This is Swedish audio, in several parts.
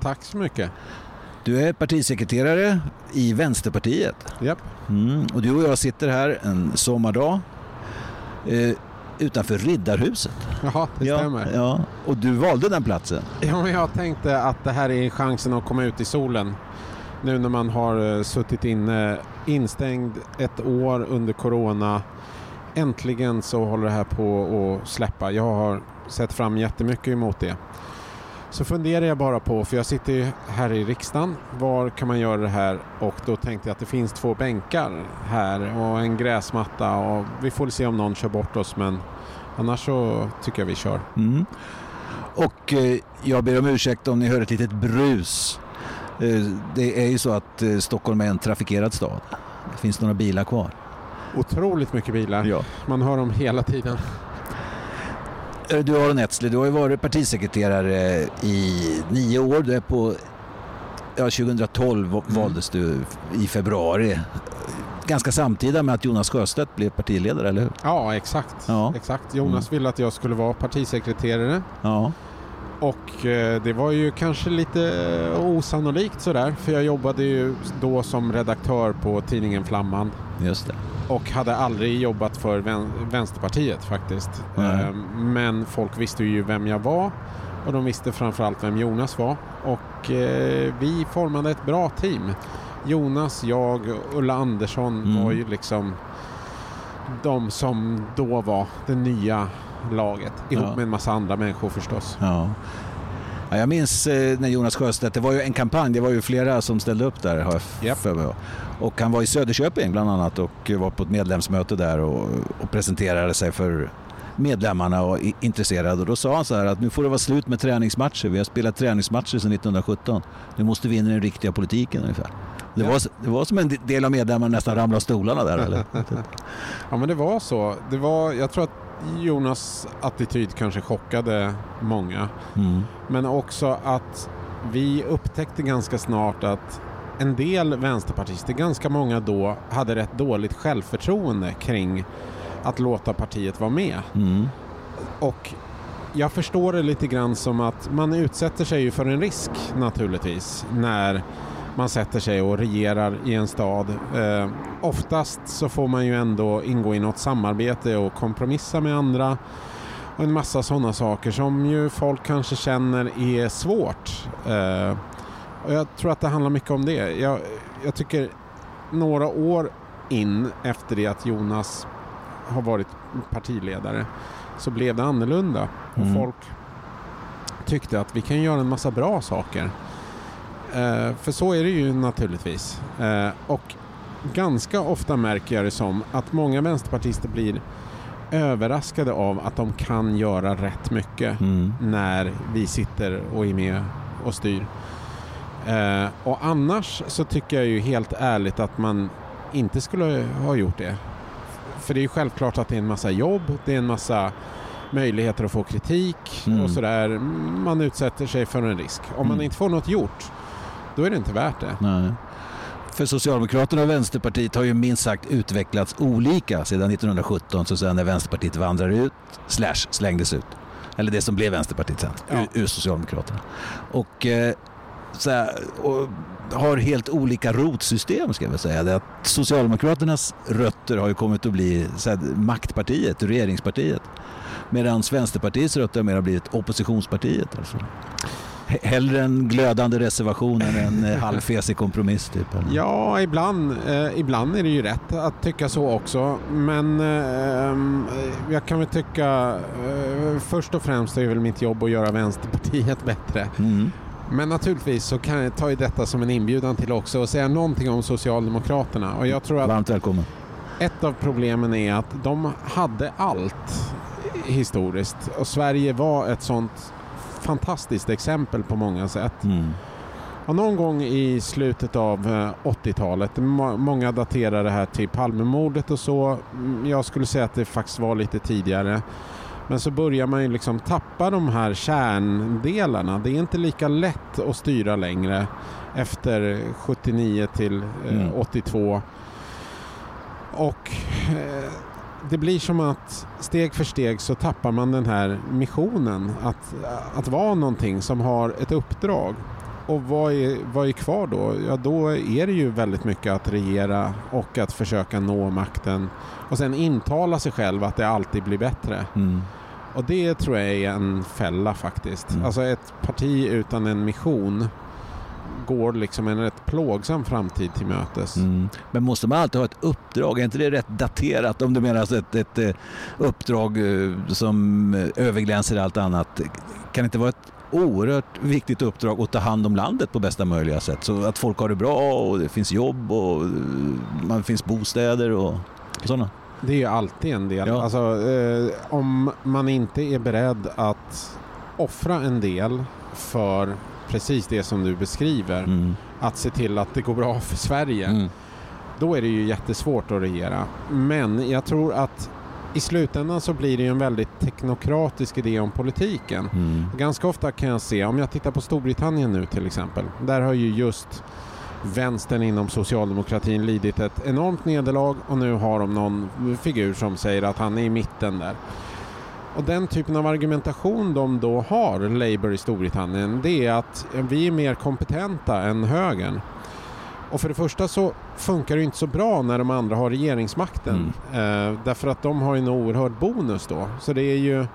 Tack så mycket. Du är partisekreterare i Vänsterpartiet. Japp. Mm, och du och jag sitter här en sommardag eh, utanför Riddarhuset. Jaha, det ja, stämmer. Ja, och du valde den platsen. Ja, men jag tänkte att det här är chansen att komma ut i solen. Nu när man har eh, suttit inne instängd ett år under corona. Äntligen så håller det här på att släppa. Jag har sett fram jättemycket emot det. Så funderar jag bara på, för jag sitter ju här i riksdagen, var kan man göra det här? Och då tänkte jag att det finns två bänkar här och en gräsmatta och vi får se om någon kör bort oss men annars så tycker jag vi kör. Mm. Och eh, jag ber om ursäkt om ni hör ett litet brus. Eh, det är ju så att eh, Stockholm är en trafikerad stad. Det finns några bilar kvar. Otroligt mycket bilar. Ja. Man hör dem hela tiden. Eh, Du Aron Etzler, du har ju varit partisekreterare i nio år. Du är på, ja, 2012 Mm. valdes du i februari. Ganska samtida med att Jonas Sjöstedt blev partiledare, eller hur? Ja, exakt. Ja. exakt. Jonas ville att jag skulle vara partisekreterare. Ja. Och eh, det var ju kanske lite eh, osannolikt sådär. För jag jobbade ju då som redaktör på tidningen Flamman. Just det. Och hade aldrig jobbat för vän Vänsterpartiet faktiskt. Eh, Men folk visste ju vem jag var. Och de visste framförallt vem Jonas var. Och eh, vi formade ett bra team. Jonas, jag och Ulla Andersson Mm. var ju liksom de som då var det nya laget. Ihop Ja. med en massa andra människor förstås. Ja. Ja, jag minns eh, när Jonas Sjöstedt, det var ju en kampanj, det var ju flera som ställde upp där har jag för mig. Och han var i Söderköping bland annat och var på ett medlemsmöte där och, och presenterade sig för medlemmarna och intresserade. Och då sa han så här att nu får det vara slut med träningsmatcher. Vi har spelat träningsmatcher sedan 1917. Nu måste vi in i den riktiga politiken ungefär. Det, Ja. var, det var som en del av medlemmarna nästan ramlade av stolarna där eller? Ja men det var så. Det var, jag tror att Jonas attityd kanske chockade många. Mm. Men också att vi upptäckte ganska snart att en del vänsterpartister, ganska många då, hade rätt dåligt självförtroende kring att låta partiet vara med. Mm. Och jag förstår det lite grann som att man utsätter sig ju för en risk naturligtvis när man sätter sig och regerar i en stad. Eh, oftast så får man ju ändå ingå i något samarbete och kompromissa med andra och en massa sådana saker som ju folk kanske känner är svårt. Eh, och jag tror att det handlar mycket om det. Jag, jag tycker några år in efter det att Jonas har varit partiledare så blev det annorlunda. Och Mm. folk tyckte att vi kan göra en massa bra saker. Eh, för så är det ju naturligtvis. Eh, och ganska ofta märker jag det som att många vänsterpartister blir överraskade av att de kan göra rätt mycket Mm. när vi sitter och är med och styr. Eh, och annars så tycker jag ju helt ärligt att man inte skulle ha gjort det. För det är ju självklart att det är en massa jobb, det är en massa möjligheter att få kritik Mm. och sådär. Man utsätter sig för en risk. Om man Mm. inte får något gjort, då är det inte värt det. Nej. För Socialdemokraterna och Vänsterpartiet har ju minst sagt utvecklats olika sedan 1917, så att säga, när Vänsterpartiet vandrade ut, slash slängdes ut. Eller det som blev Vänsterpartiet sen, Ja. ur, ur Socialdemokraterna. Och, eh, här, och har helt olika rotsystem ska jag väl säga. Det att Socialdemokraternas rötter har ju kommit att bli så här, maktpartiet, regeringspartiet. Medan Vänsterpartiets rötter har mer blivit oppositionspartiet. Alltså. He- Hellre en glödande reservation än en eh, halvfesig kompromiss. Typ. Ja, ibland, eh, ibland är det ju rätt att tycka så också. Men eh, jag kan väl tycka, eh, först och främst är det väl mitt jobb att göra Vänsterpartiet bättre. Mm. Men naturligtvis så kan jag ta detta som en inbjudan till också att säga någonting om Socialdemokraterna. Och jag tror att Varmt välkommen. ett av problemen är att de hade allt historiskt. Och Sverige var ett sånt fantastiskt exempel på många sätt. Mm. Ja, någon gång i slutet av eh, 80-talet. Må- Många daterar det här till Palmemordet och så. Mm, Jag skulle säga att det faktiskt var lite tidigare. Men så börjar man ju liksom tappa de här kärndelarna. Det är inte lika lätt att styra längre efter 79 till eh, Mm. 82. Och eh, det blir som att steg för steg så tappar man den här missionen att, att vara någonting som har ett uppdrag. Och vad är, vad är kvar då? Ja, då är det ju väldigt mycket att regera och att försöka nå makten och sen intala sig själv att det alltid blir bättre. Mm. Och det tror jag är en fälla faktiskt. Mm. Alltså ett parti utan en mission går liksom en rätt plågsam framtid till mötes. Mm. Men måste man alltid ha ett uppdrag? Är inte det rätt daterat om du menar alltså ett, ett eh, uppdrag eh, som eh, överglänser allt annat? Kan det inte vara ett oerhört viktigt uppdrag att ta hand om landet på bästa möjliga sätt? Så att folk har det bra och det finns jobb och man finns bostäder och sådana. Det är ju alltid en del. Ja. Alltså, eh, om man inte är beredd att offra en del för precis det som du beskriver, Mm. att se till att det går bra för Sverige, Mm. då är det ju jättesvårt att regera. Men jag tror att i slutändan så blir det en väldigt teknokratisk idé om politiken. Mm. Ganska ofta kan jag se, om jag tittar på Storbritannien nu till exempel, där har ju just vänstern inom socialdemokratin lidit ett enormt nederlag och nu har de någon figur som säger att han är i mitten där. Och den typen av argumentation de då har, Labour i Storbritannien, det är att vi är mer kompetenta än högern. Och för det första så funkar det inte så bra när de andra har regeringsmakten. Eh, därför att de har en oerhörd bonus då. Så det är ju...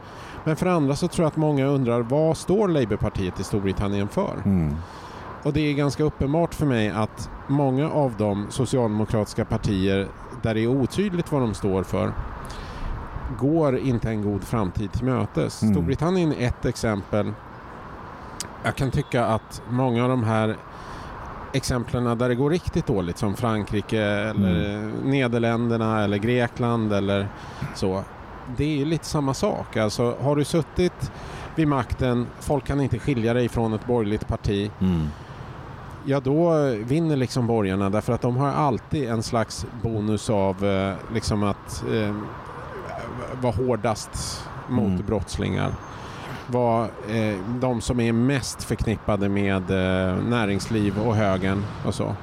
Men för det andra så tror jag att många undrar vad står Labourpartiet i Storbritannien för? Mm. Och det är ganska uppenbart för mig att många av de socialdemokratiska partier där det är otydligt vad de står för går inte en god framtid till mötes. Mm. Storbritannien är ett exempel. Jag kan tycka att många av de här exemplen där det går riktigt dåligt som Frankrike eller Nederländerna eller Grekland eller så. Det är ju lite samma sak. Alltså har du suttit vid makten, folk kan inte skilja dig från ett borgerligt parti. Mm. Ja, då vinner liksom borgarna därför att de har alltid en slags bonus av eh, liksom att eh, vara hårdast mot Mm. brottslingar. Vara eh, de som är mest förknippade med eh, näringsliv och högern och så.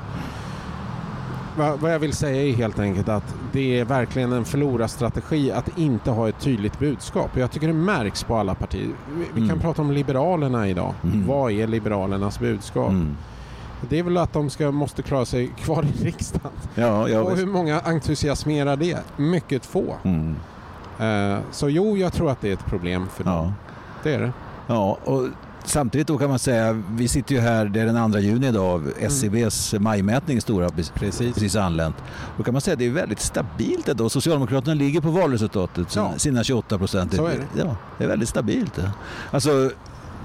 Va, vad jag vill säga är helt enkelt att det är verkligen en förlorarstrategi att inte ha ett tydligt budskap. Jag tycker det märks på alla partier. Vi, vi kan Mm. prata om Liberalerna idag. Mm. Vad är Liberalernas budskap? Mm. Det är väl att de ska, måste klara sig kvar i riksdagen. Ja, och hur många entusiasmerar det? Mycket få. Mm. Eh, så jo, jag tror att det är ett problem för dem. Ja. Det är det. Ja, och samtidigt då kan man säga, vi sitter ju här, det är den 2 juni idag, SCBs majmätning stora, precis, precis anlänt. Då kan man säga att det är väldigt stabilt ändå. Socialdemokraterna ligger på valresultatet, Ja. sina 28 procent. Så är det. Ja, det är väldigt stabilt. Alltså,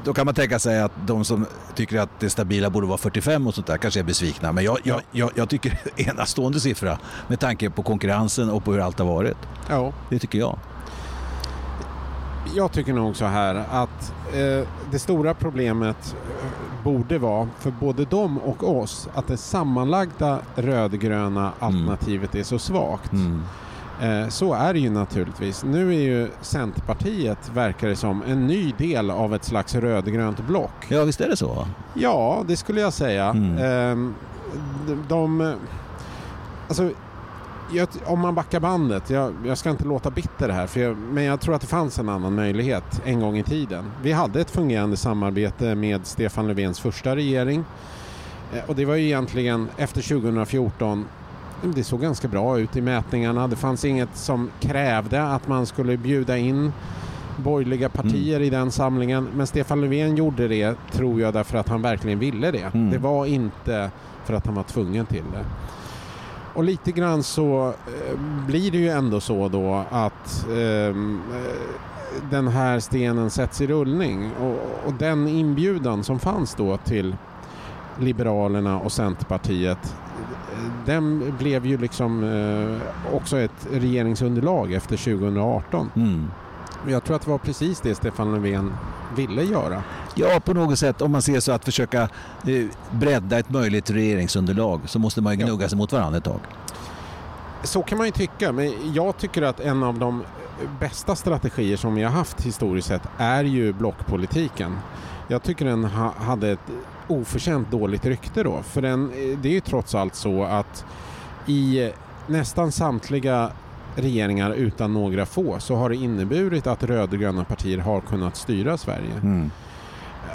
då kan man tänka sig att de som tycker att det stabila borde vara 45 och sånt där kanske är besvikna. Men jag, jag, jag, jag tycker enastående siffra med tanke på konkurrensen och på hur allt har varit. Ja. Det tycker jag. Jag tycker nog så här att eh, det stora problemet eh, borde vara för både dem och oss att det sammanlagda rödgröna alternativet är så svagt. Mm. Eh, så är det ju naturligtvis. Nu är ju Centerpartiet, verkar det som, en ny del av ett slags rödgrönt block. Ja, visst är det så? Ja, det skulle jag säga. Mm. Ehm, de, alltså, jag, om man backar bandet, jag, jag ska inte låta bitter här, för jag, men jag tror att det fanns en annan möjlighet en gång i tiden. Vi hade ett fungerande samarbete med Stefan Löfvens första regering Eh, och det var ju egentligen efter 2014 det såg ganska bra ut i mätningarna. Det fanns inget som krävde att man skulle bjuda in borgerliga partier i den samlingen. Men Stefan Löfven gjorde det, tror jag, därför att han verkligen ville det. Mm. Det var inte för att han var tvungen till det. Och lite grann så eh, blir det ju ändå så då att ehm, eh, den här stenen sätts i rullning. Och, och den inbjudan som fanns då till Liberalerna och Centerpartiet den blev ju liksom eh, också ett regeringsunderlag efter 2018. Mm. Jag tror att det var precis det Stefan Löfven ville göra. Ja, på något sätt om man ser så att försöka eh, bredda ett möjligt regeringsunderlag så måste man ju Ja. gnugga sig mot varandra ett tag. Så kan man ju tycka, men jag tycker att en av de bästa strategier som vi har haft historiskt sett är ju blockpolitiken. Jag tycker den ha, hade ett oförtjänt dåligt rykte då, för den, det är ju trots allt så att i nästan samtliga regeringar utan några få så har det inneburit att rödgröna partier har kunnat styra Sverige. Mm.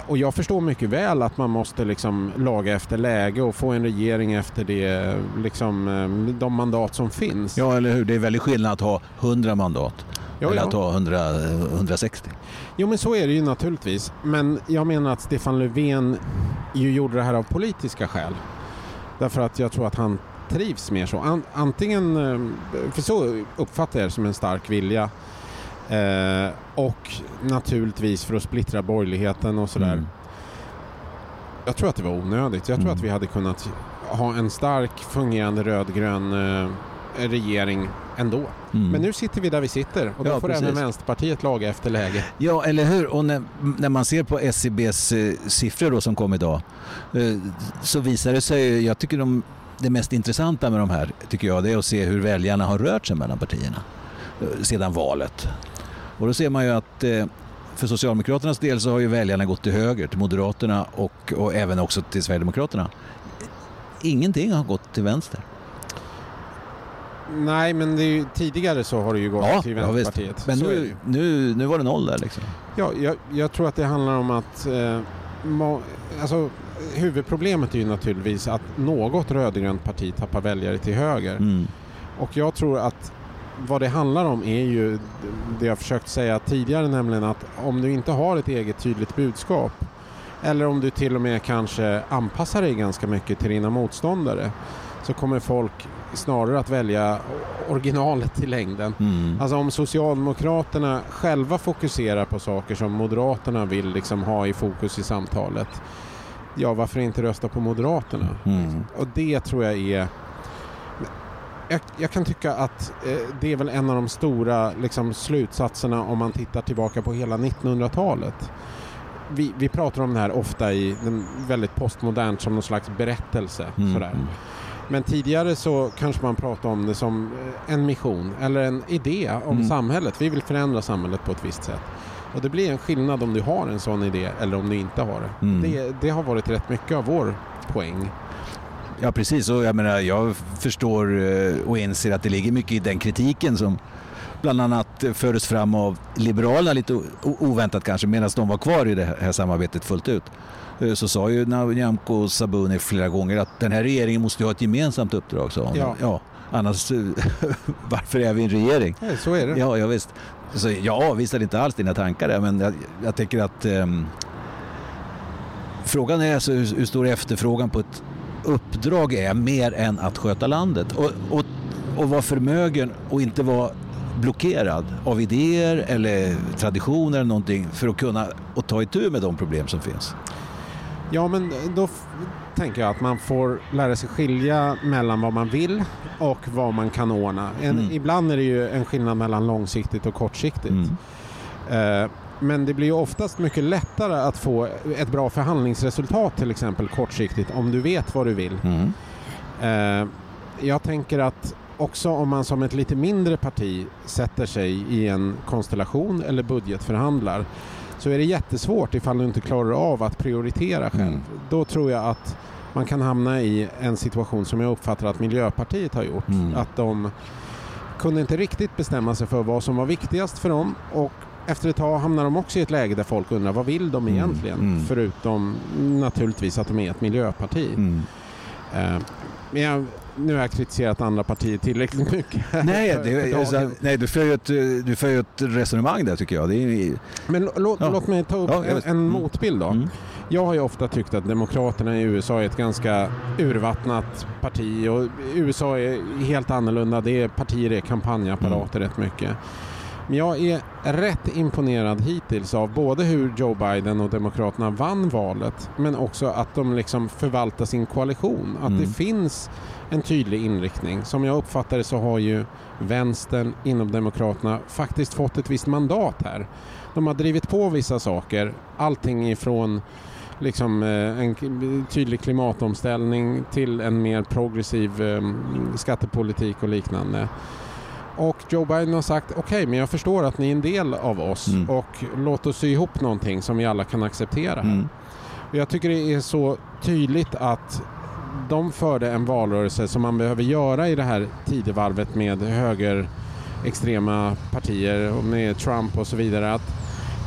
Och jag förstår mycket väl att man måste liksom laga efter läge och få en regering efter det, liksom, eh, de mandat som finns. Ja, eller hur? Det är väldigt skillnad att ha 100 mandat Ja, eller ja. att ha 100, eh, 160. Jo men så är det ju naturligtvis. Men jag menar att Stefan Löfven ju gjorde det här av politiska skäl. Därför att jag tror att han trivs mer så. An- antingen, eh, för så uppfattar jag det som en stark vilja. Eh, och naturligtvis för att splittra borgerligheten och sådär. Mm. Jag tror att det var onödigt. Jag tror Mm. att vi hade kunnat ha en stark fungerande rödgrön eh, regering ändå. Mm. Men nu sitter vi där vi sitter och då Ja, får precis. även Vänsterpartiet laga efter läge. Ja, eller hur? Och när, när man ser på SCBs eh, siffror då som kom idag eh, så visar det sig, jag tycker de, det mest intressanta med de här tycker jag det är att se hur väljarna har rört sig mellan partierna eh, sedan valet. Och då ser man ju att eh, för Socialdemokraternas del så har ju väljarna gått till höger, till Moderaterna och, och även också till Sverigedemokraterna. Ingenting har gått till vänster. Nej, men ju, tidigare så har det ju gått till ja, visst. Vänsterpartiet. Men är det nu, nu, nu var det noll där liksom. Ja, jag, jag tror att det handlar om att eh, må, alltså, huvudproblemet är ju naturligtvis att något rödgrönt parti tappar väljare till höger. Mm. Och jag tror att vad det handlar om är ju det jag försökt säga tidigare, nämligen att om du inte har ett eget tydligt budskap eller om du till och med kanske anpassar dig ganska mycket till dina motståndare så kommer folk snarare att välja originalet i längden. Mm. Alltså om Socialdemokraterna själva fokuserar på saker som Moderaterna vill liksom ha i fokus i samtalet. Ja, varför inte rösta på Moderaterna? Mm. Och det tror jag är... Jag, jag kan tycka att eh, det är väl en av de stora liksom, slutsatserna om man tittar tillbaka på hela 1900-talet. Vi, vi pratar om det här ofta i den väldigt postmodernt som någon slags berättelse. Mm. Sådär. Men tidigare så kanske man pratade om det som eh, en mission eller en idé om Mm. samhället. Vi vill förändra samhället på ett visst sätt. Och det blir en skillnad om du har en sån idé eller om du inte har det. Mm. Det, det har varit rätt mycket av vår poäng. Ja precis, och jag menar jag förstår eh, och inser att det ligger mycket i den kritiken som bland annat eh, fördes fram av Liberalerna lite oväntat kanske medan de var kvar i det här samarbetet fullt ut. Eh, Så sa ju Nyamko Sabuni flera gånger att den här regeringen måste ha ett gemensamt uppdrag. Sa hon. Ja. Ja, annars varför är vi en regering? Nej, så är det. Ja, ja visst. Så jag avvisade inte alls dina tankar där, men jag, jag tänker att ehm, frågan är alltså hur, hur stor efterfrågan på ett uppdrag är mer än att sköta landet och, och, och vara förmögen och inte vara blockerad av idéer eller traditioner eller någonting för att kunna och ta itu med de problem som finns. Ja, men då tänker jag att man får lära sig skilja mellan vad man vill och vad man kan ordna. En, Mm. Ibland är det ju en skillnad mellan långsiktigt och kortsiktigt. Mm. Eh, men det blir ju oftast mycket lättare att få ett bra förhandlingsresultat till exempel kortsiktigt om du vet vad du vill. Mm. Eh, jag tänker att också om man som ett lite mindre parti sätter sig i en konstellation eller budgetförhandlar så är det jättesvårt ifall du inte klarar av att prioritera själv. Mm. Då tror jag att man kan hamna i en situation som jag uppfattar att Miljöpartiet har gjort. Mm. Att de kunde inte riktigt bestämma sig för vad som var viktigast för dem och efter ett tag hamnar de också i ett läge där folk undrar vad vill de Mm. egentligen? Mm. Förutom naturligtvis att de är ett miljöparti. Mm. Men jag, nu har jag kritiserat andra partier tillräckligt mycket. Nej, det, för är så- dagen. nej du, för ju ett, du för ett resonemang där tycker jag. Är, Men lå- Ja. låt mig ta upp Ja, en, en Mm. motbild då. mm. Jag har ju ofta tyckt att Demokraterna i USA är ett ganska urvattnat parti och USA är helt annorlunda. Det är partier är kampanjapparater Mm. rätt mycket. Men jag är rätt imponerad hittills av både hur Joe Biden och Demokraterna vann valet men också att de liksom förvaltar sin koalition. Att Mm. det finns en tydlig inriktning. Som jag uppfattar det så har ju vänstern inom Demokraterna faktiskt fått ett visst mandat här. De har drivit på vissa saker. Allting ifrån liksom, eh, en tydlig klimatomställning till en mer progressiv eh, skattepolitik och liknande. Och Joe Biden har sagt okej, men jag förstår att ni är en del av oss Mm. och låt oss sy ihop någonting som vi alla kan acceptera. Mm. Jag tycker det är så tydligt att de förde en valrörelse som man behöver göra i det här tidevarvet med högerextrema partier och med Trump och så vidare. Att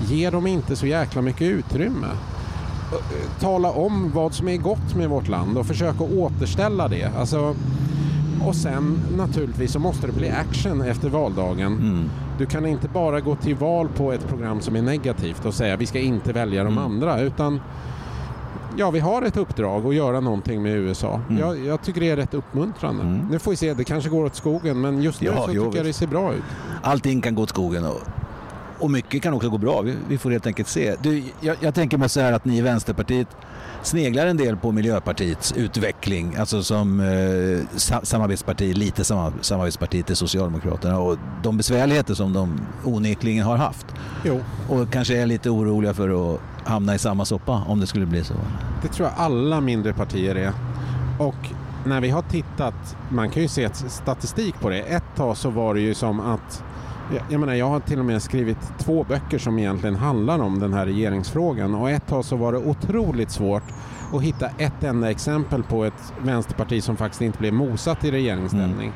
ge dem inte så jäkla mycket utrymme. Eh, Tala om vad som är gott med vårt land och försöka återställa det. Alltså, och sen naturligtvis så måste det bli action efter valdagen. Mm. Du kan inte bara gå till val på ett program som är negativt och säga vi ska inte välja de Mm. andra utan ja, vi har ett uppdrag att göra någonting med USA. Mm. Jag, jag tycker det är rätt uppmuntrande. Mm. Nu får vi se, det kanske går åt skogen men just nu Ja, så jo, tycker jag det ser bra ut. Allting kan gå åt skogen och, och mycket kan också gå bra. Vi, vi får helt enkelt se. Du, jag, jag tänker mig så här att ni i Vänsterpartiet sneglar en del på Miljöpartiets utveckling, alltså som eh, sa, samarbetsparti, lite sam, samarbetsparti till Socialdemokraterna och de besvärligheter som de onekligen har haft. Jo, Och kanske är lite oroliga för att hamna i samma soppa om det skulle bli så. det tror jag alla mindre partier är. Och när vi har tittat, man kan ju se statistik på det. Ett tag så var det ju som att jag, jag menar, jag har till och med skrivit två böcker som egentligen handlar om den här regeringsfrågan och ett tag så var det otroligt svårt att hitta ett enda exempel på ett vänsterparti som faktiskt inte blev mosat i regeringsställning.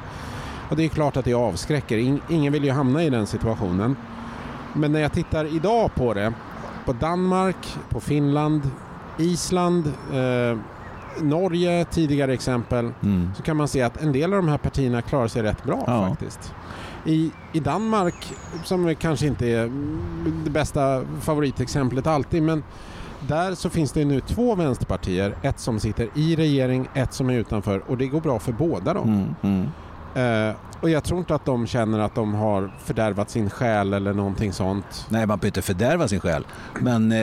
Och det är klart att det avskräcker. In, ingen vill ju hamna i den situationen. Men när jag tittar idag på det, på Danmark, på Finland, Island, eh, Norge, tidigare exempel, Mm. så kan man se att en del av de här partierna klarar sig rätt bra Ja. faktiskt. I, I Danmark, som kanske inte är mm, det bästa favoritexemplet alltid, men där så finns det nu två vänsterpartier. Ett som sitter i regering, ett som är utanför och det går bra för båda dem. Mm. Mm. Eh, och jag tror inte att de känner att de har fördärvat sin själ eller någonting sånt. Nej, man behöver inte fördärva sin själ. Men eh,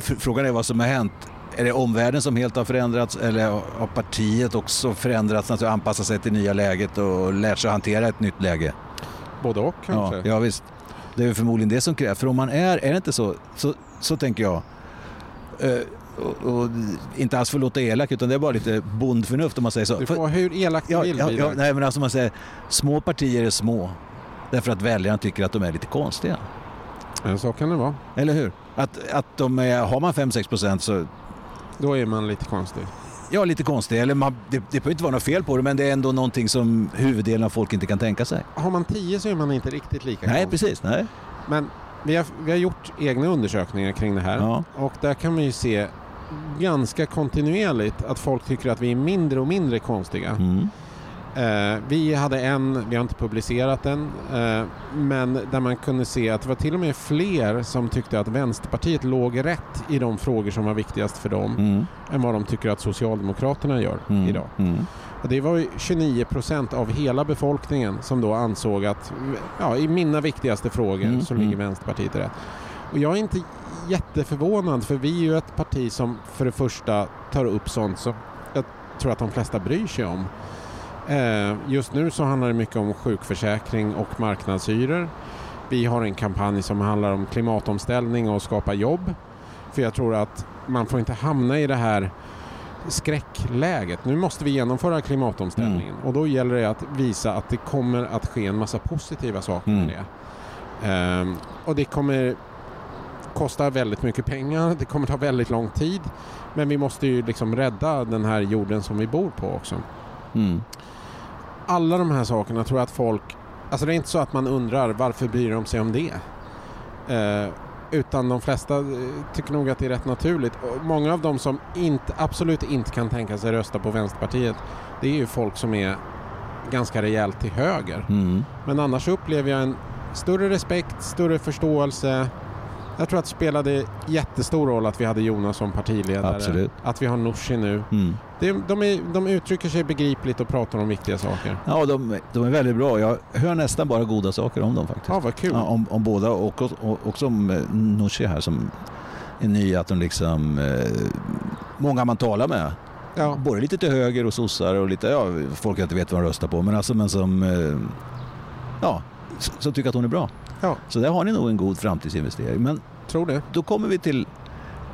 fr- frågan är vad som har hänt. Är det omvärlden som helt har förändrats eller har partiet också förändrats, alltså anpassat sig till nya läget och lärt sig att hantera ett nytt läge? Både och kanske. Ja, ja visst. Det är förmodligen det som krävs. För om man är, är det inte så, så, så tänker jag. Eh, och, och inte alls för att låta elak utan det är bara lite bondförnuft om man säger så. Du får vara hur elak du ja, vill. ja, ja, nej men alltså man säger, små partier är små. Därför att väljarna tycker att de är lite konstiga. Ja, så kan det vara. Eller hur? Att, att de är, har man 5-6 procent så Då är man lite konstig. Ja, lite konstigt. Eller man, det, det behöver inte vara något fel på det men det är ändå någonting som huvuddelen av folk inte kan tänka sig. Har man 10 så är man inte riktigt lika Nej, konstig. precis. Nej. Men vi har, vi har gjort egna undersökningar kring det här Ja. och där kan man ju se ganska kontinuerligt att folk tycker att vi är mindre och mindre konstiga. Mm. Eh, vi hade en, vi har inte publicerat den, eh, men där man kunde se att det var till och med fler som tyckte att Vänsterpartiet låg rätt i de frågor som var viktigast för dem Mm. än vad de tycker att Socialdemokraterna gör Mm. idag. Mm. Och det var ju 29 procent av hela befolkningen som då ansåg att ja, i mina viktigaste frågor Mm, så mm. ligger Vänsterpartiet rätt. Och jag är inte jätteförvånad för vi är ju ett parti som för det första tar upp sånt som jag tror att de flesta bryr sig om. Eh, just nu så handlar det mycket om sjukförsäkring och marknadshyror. Vi har en kampanj som handlar om klimatomställning och skapa jobb. För jag tror att man får inte hamna i det här skräckläget. Nu måste vi genomföra klimatomställningen och då gäller det att visa att det kommer att ske en massa positiva saker med Mm. det. Ehm, och det kommer kosta väldigt mycket pengar, det kommer ta väldigt lång tid men vi måste ju liksom rädda den här jorden som vi bor på också. Mm. Alla de här sakerna tror jag att folk, alltså det är inte så att man undrar varför bryr de sig om det? Eh, utan de flesta eh, tycker nog att det är rätt naturligt. Och många av dem som inte, absolut inte kan tänka sig rösta på Vänsterpartiet det är ju folk som är ganska rejält till höger. Mm. Men annars upplever jag en större respekt, större förståelse Jag tror att det spelade jättestor roll att vi hade Jonas som partiledare. Absolut. Att vi har Nooshi nu. Mm. Det, de, är, de uttrycker sig begripligt och pratar om viktiga saker. Ja, de, de är väldigt bra. Jag hör nästan bara goda saker om dem faktiskt. Ja, vad kul. Ja, om, om båda och och- också om eh, Nooshi här som är ny. Att de liksom... Eh, många man talar med. Ja. Både lite till höger och sossar och lite... Ja, folk jag inte vet vad de röstar på. Men alltså men som... Eh, ja, som tycker att hon är bra. Ja. Så där har ni nog en god framtidsinvestering. Men Tror det. då kommer vi till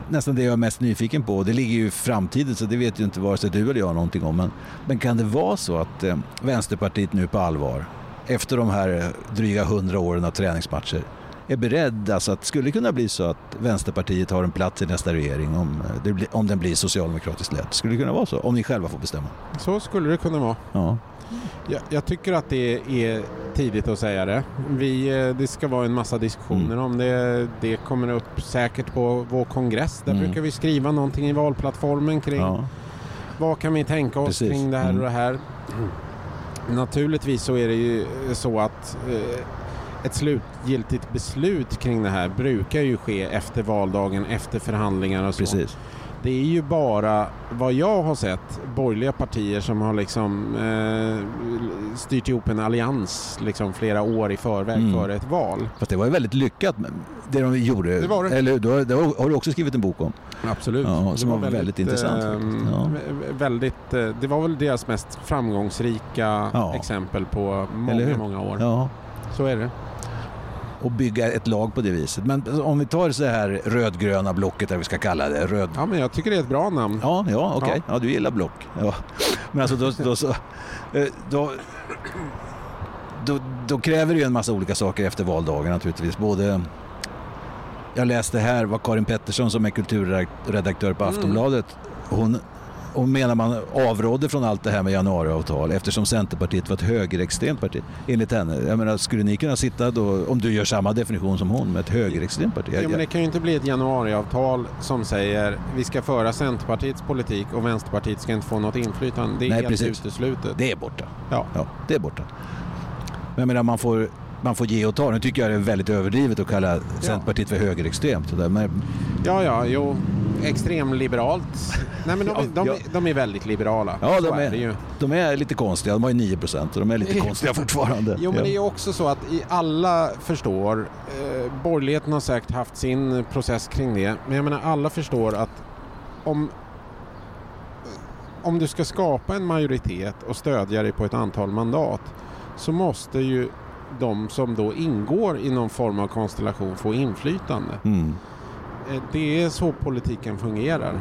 nästan det jag är mest nyfiken på. Det ligger ju i framtiden så det vet ju inte vare sig du eller jag någonting om. Men, men kan det vara så att eh, Vänsterpartiet nu på allvar, efter de här dryga hundra åren av träningsmatcher, är beredd, alltså att det skulle kunna bli så att Vänsterpartiet har en plats i nästa regering om, eh, det om den blir socialdemokratiskt ledd? Skulle det kunna vara så? Om ni själva får bestämma? Så skulle det kunna vara. Ja. Jag, jag tycker att det är tidigt att säga det. Vi, eh, det ska vara en massa diskussioner om det. Det kommer upp säkert på vår kongress. Där Mm. brukar vi skriva någonting i valplattformen kring ja. vad kan vi tänka oss Precis. kring det här Mm. och det här. Naturligtvis så är det ju så att eh, ett slutgiltigt beslut kring det här brukar ju ske efter valdagen, efter förhandlingar och så. Precis. Det är ju bara vad jag har sett borgerliga partier som har liksom eh, styrt ihop en allians liksom flera år i förväg Mm. före ett val. Fast det var ju väldigt lyckat det de gjorde. Det var det. Eller, då, det har du också skrivit en bok om. Absolut. Ja, som var väldigt intressant faktiskt. Ja. vä- Väldigt, eh, det var väl deras mest framgångsrika Ja. exempel på många, många år. Ja. Så är det. och bygga ett lag på det viset. Men om vi tar så här rödgröna blocket, vad vi ska kalla det. Röd... Ja, men jag tycker det är ett bra namn. Ja, ja okej. Ja. du gillar block. Ja. Men alltså då, då, så, eh, då, då, då kräver det ju en massa olika saker efter valdagen naturligtvis. Både jag läste här vad Karin Pettersson som är kulturredaktör på Mm. Aftonbladet. Hon, hon menar man avrådde från allt det här med januariavtal eftersom Centerpartiet var ett högerextremt parti. Enligt henne. Jag menar, skulle ni kunna sitta då, om du gör samma definition som hon, med ett högerextremt parti? Ja, men det kan ju inte bli ett januariavtal som säger vi ska föra Centerpartiets politik och Vänsterpartiet ska inte få något inflytande. Det är Nej, helt precis. uteslutet. Det är borta. Ja. Ja, det är borta. Men jag menar, man får, man får ge och ta. Nu tycker jag det är väldigt överdrivet att kalla Centerpartiet för högerextremt. Men, Ja, ja, jo. Extremliberalt. Nej, men de, Ja, de, ja. de är väldigt liberala. ja, de är är, de är lite konstiga. De har ju 9 procent och de är lite konstiga fortfarande. Jo, men det är ju också så att i alla förstår, eh, borgerligheten har säkert haft sin process kring det, men jag menar alla förstår att om, om du ska skapa en majoritet och stödja dig på ett antal mandat så måste ju de som då ingår i någon form av konstellation få inflytande. Mm. Eh, Det är så politiken fungerar.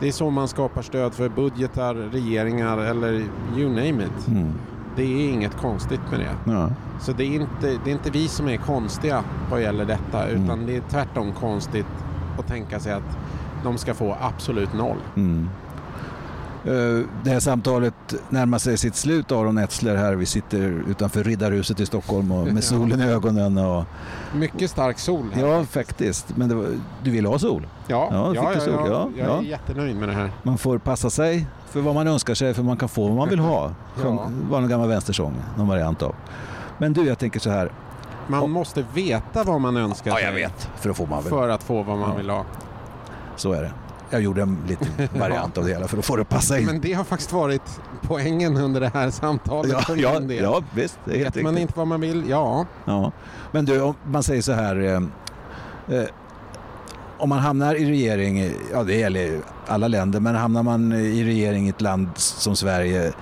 Det är så man skapar stöd för budgetar, regeringar eller you name it. Mm. Det är inget konstigt med det. Ja. Så det är inte, det är inte vi som är konstiga vad gäller detta utan Mm. det är tvärtom konstigt att tänka sig att de ska få absolut noll. Mm. Eh, Det här samtalet närmar sig sitt slut Aron Etzler här. Vi sitter utanför Riddarhuset i Stockholm och Ja. med solen i ögonen. Och, Mycket stark sol här. ja, faktiskt. Men var, du vill ha sol? ja, Ja, ja, ja, sol? ja, Ja, jag ja. är jättenöjd med det här. Man får passa sig för vad man önskar sig för man kan få vad man vill ha. Ja. var en gammal vänstersång, någon variant av. Men du, jag tänker så här. Man Ja. måste veta vad man önskar Ja, sig jag vet. För att få vad man vill. för att få vad man Ja. vill ha. Så är det. Jag gjorde en liten variant av det hela för att få det att passa in. Men det har faktiskt varit poängen under det här samtalet ja, ja, del. ja, visst. Det är helt Vet man inte vad man vill? Ja. Ja. Men du, om man säger så här. Eh, eh, om man hamnar i regering, ja det gäller alla länder, men hamnar man i regering i ett land som Sverige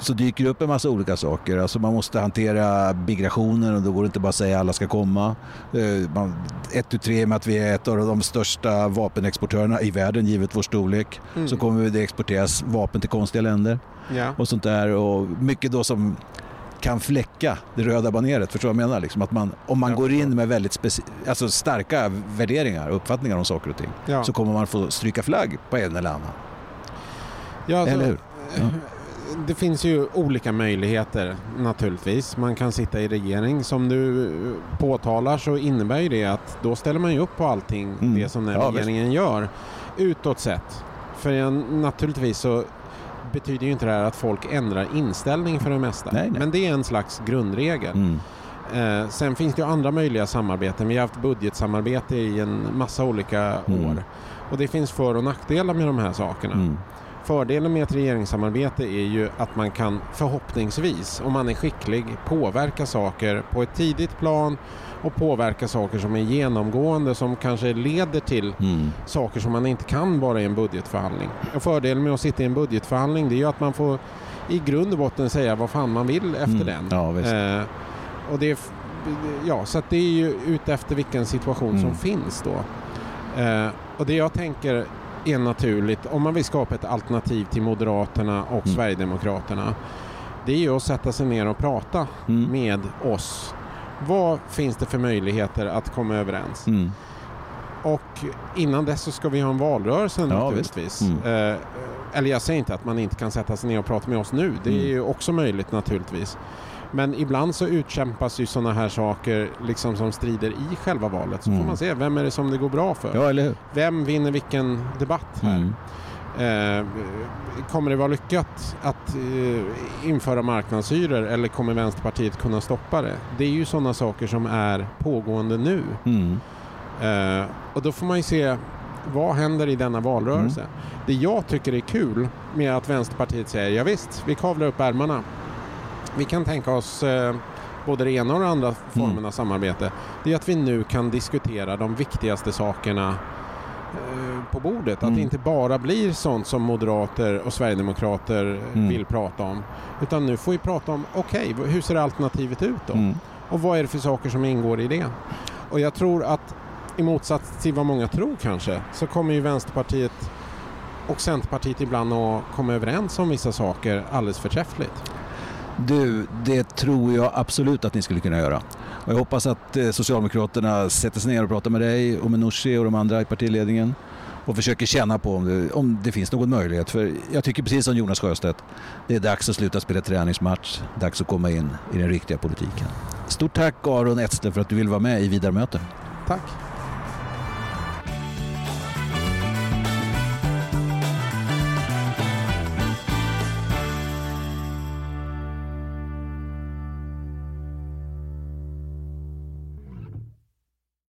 så dyker det upp en massa olika saker. Alltså man måste hantera migrationen och då går det inte bara att säga att alla ska komma. Eh, man, ett, tre med att vi är ett av de största vapenexportörerna i världen givet vår storlek Mm. så kommer det exporteras vapen till konstiga länder ja. och sånt där. Och mycket då som kan fläcka det röda baneret. Förstår du vad jag menar? Liksom att man, om man går in med väldigt alltså starka värderingar och uppfattningar om saker och ting ja. så kommer man få stryka flagg på en eller annan. ja alltså, Eller hur? Det finns ju olika möjligheter naturligtvis. Man kan sitta i regering. Som du eh, påtalar så innebär ju det att då ställer man ju upp på allting Mm. det som den Ja, regeringen gör utåt sett. För jag, naturligtvis så betyder ju inte det här att folk ändrar inställning för det mesta. Nej, nej. Men det är en slags grundregel. Mm. Eh, sen finns det ju andra möjliga samarbeten. Vi har haft budgetsamarbete i en massa olika Mm. år. Och det finns för och nackdelar med de här sakerna. Fördelen med ett regeringssamarbete är ju att man kan förhoppningsvis, om man är skicklig, påverka saker på ett tidigt plan och påverka saker som är genomgående som kanske leder till Mm. saker som man inte kan bara i en budgetförhandling. Och fördelen med att sitta i en budgetförhandling det är ju att man får i grund och botten säga vad fan man vill efter Mm. den. Ja, visst. Eh, och det är, ja, så det är ju ute efter vilken situation som Mm. finns då. Eh, och det jag tänker är naturligt, om man vill skapa ett alternativ till Moderaterna och Mm. Sverigedemokraterna, det är ju att sätta sig ner och prata Mm. med oss. Vad finns det för möjligheter att komma överens? Mm. Och innan dess så ska vi ha en valrörelse Ja, naturligtvis. Mm. Eh, eller jag säger inte att man inte kan sätta sig ner och prata med oss nu. Det är Mm. ju också möjligt naturligtvis. Men ibland så utkämpas ju sådana här saker liksom som strider i själva valet. Så Mm. får man se, vem är det som det går bra för? Ja, eller hur? Vem vinner vilken debatt här? Mm. Eh, kommer det vara lyckat att eh, införa marknadshyror eller kommer Vänsterpartiet kunna stoppa det? Det är ju sådana saker som är pågående nu. Mm. Eh, och då får man ju se vad händer i denna valrörelse. Det jag tycker är kul med att Vänsterpartiet säger ja visst, vi kavlar upp ärmarna. Vi kan tänka oss eh, både det ena och det andra formen av samarbete. Det är att vi nu kan diskutera de viktigaste sakerna eh, på bordet. Att Mm. det inte bara blir sånt som moderater och sverigedemokrater Mm. vill prata om. Utan nu får vi prata om, okej, hur ser alternativet ut då? Mm. Och vad är det för saker som ingår i det? Och jag tror att i motsats till vad många tror kanske så kommer ju Vänsterpartiet och Centerpartiet ibland att komma överens om vissa saker alldeles förträffligt. Du, det tror jag absolut att ni skulle kunna göra. Och jag hoppas att eh, Socialdemokraterna sätter sig ner och pratar med dig och med Nooshi och de andra i partiledningen och försöker känna på om det, om det finns någon möjlighet. För jag tycker precis som Jonas Sjöstedt, det är dags att sluta spela träningsmatch, dags att komma in i den riktiga politiken. Stort tack Aron Etzler för att du vill vara med i Vidarmöten. Tack!